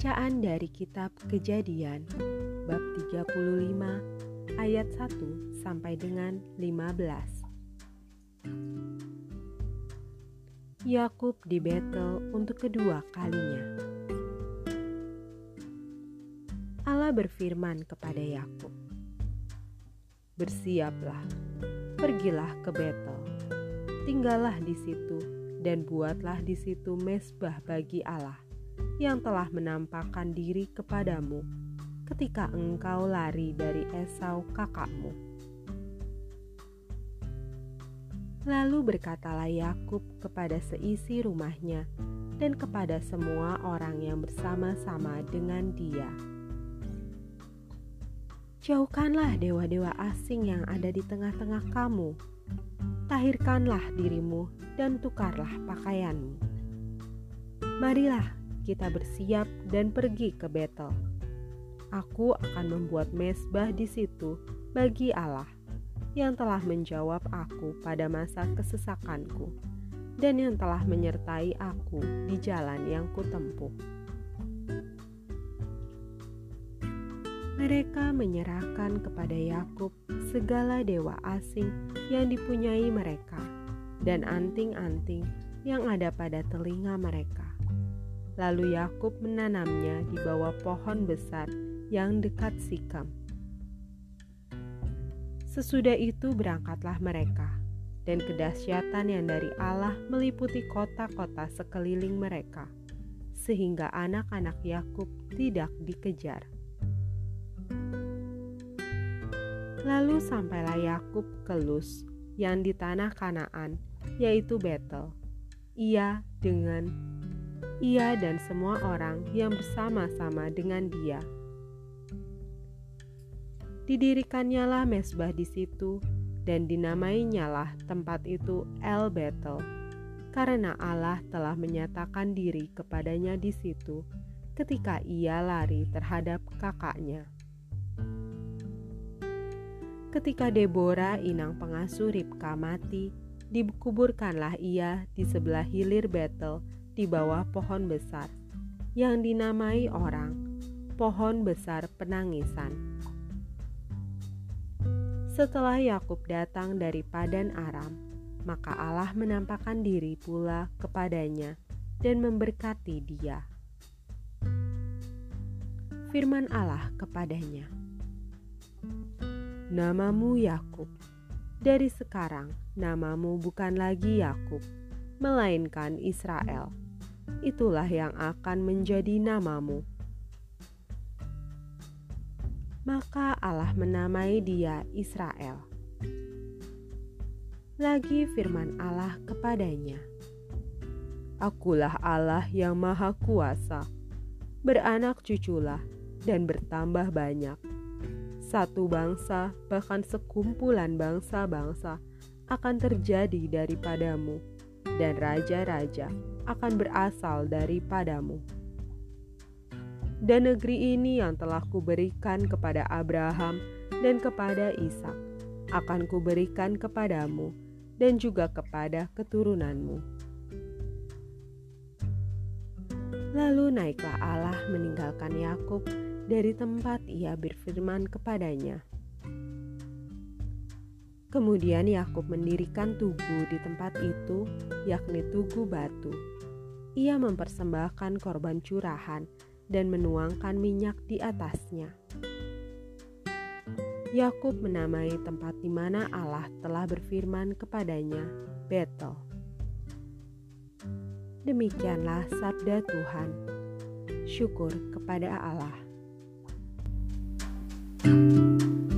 Bacaan dari kitab Kejadian bab 35 ayat 1 sampai dengan 15. Yakub di Betel untuk kedua kalinya. Allah berfirman kepada Yakub, "Bersiaplah, pergilah ke Betel, tinggallah di situ dan buatlah di situ mesbah bagi Allah." Yang telah menampakkan diri kepadamu ketika engkau lari dari Esau kakakmu. Lalu berkatalah Yakub kepada seisi rumahnya dan kepada semua orang yang bersama-sama dengan dia. Jauhkanlah dewa-dewa asing yang ada di tengah-tengah kamu. Tahirkanlah dirimu dan tukarlah pakaianmu. Marilah kita bersiap dan pergi ke Betel. Aku akan membuat mesbah di situ bagi Allah yang telah menjawab aku pada masa kesesakanku dan yang telah menyertai aku di jalan yang kutempuh. Mereka menyerahkan kepada Yakub segala dewa asing yang dipunyai mereka dan anting-anting yang ada pada telinga mereka. Lalu Yakub menanamnya di bawah pohon besar yang dekat Sikam. Sesudah itu berangkatlah mereka, dan kedahsyatan yang dari Allah meliputi kota-kota sekeliling mereka, sehingga anak-anak Yakub tidak dikejar. Lalu sampailah Yakub ke Luz yang di tanah Kanaan, yaitu Betel. Ia dengan ia dan semua orang yang bersama-sama dengan dia. Didirikannya lah mesbah di situ dan dinamainya tempat itu El Betel, karena Allah telah menyatakan diri kepadanya di situ ketika ia lari terhadap kakaknya. Ketika Deborah, inang pengasuh Ribka mati, dikuburkanlah ia di sebelah hilir Betel di bawah pohon besar yang dinamai orang pohon besar penangisan. Setelah Yakub datang dari Padan Aram, maka Allah menampakkan diri pula kepadanya dan memberkati dia. Firman Allah kepadanya, "Namamu Yakub, dari sekarang namamu bukan lagi Yakub, melainkan Israel." Itulah yang akan menjadi namamu. Maka Allah menamai dia Israel. Lagi firman Allah kepadanya, Akulah Allah yang Maha Kuasa, beranak cuculah dan bertambah banyak. Satu bangsa, bahkan sekumpulan bangsa-bangsa, akan terjadi daripadamu, dan raja-raja akan berasal daripadamu. Dan negeri ini yang telah kuberikan kepada Abraham dan kepada Ishak akan kuberikan kepadamu dan juga kepada keturunanmu. Lalu naiklah Allah meninggalkan Yakub dari tempat ia berfirman kepadanya. Kemudian Yakub mendirikan tugu di tempat itu, yakni tugu batu. Ia mempersembahkan korban curahan dan menuangkan minyak di atasnya. Yakub menamai tempat di mana Allah telah berfirman kepadanya, Betel. Demikianlah sabda Tuhan. Syukur kepada Allah. thank you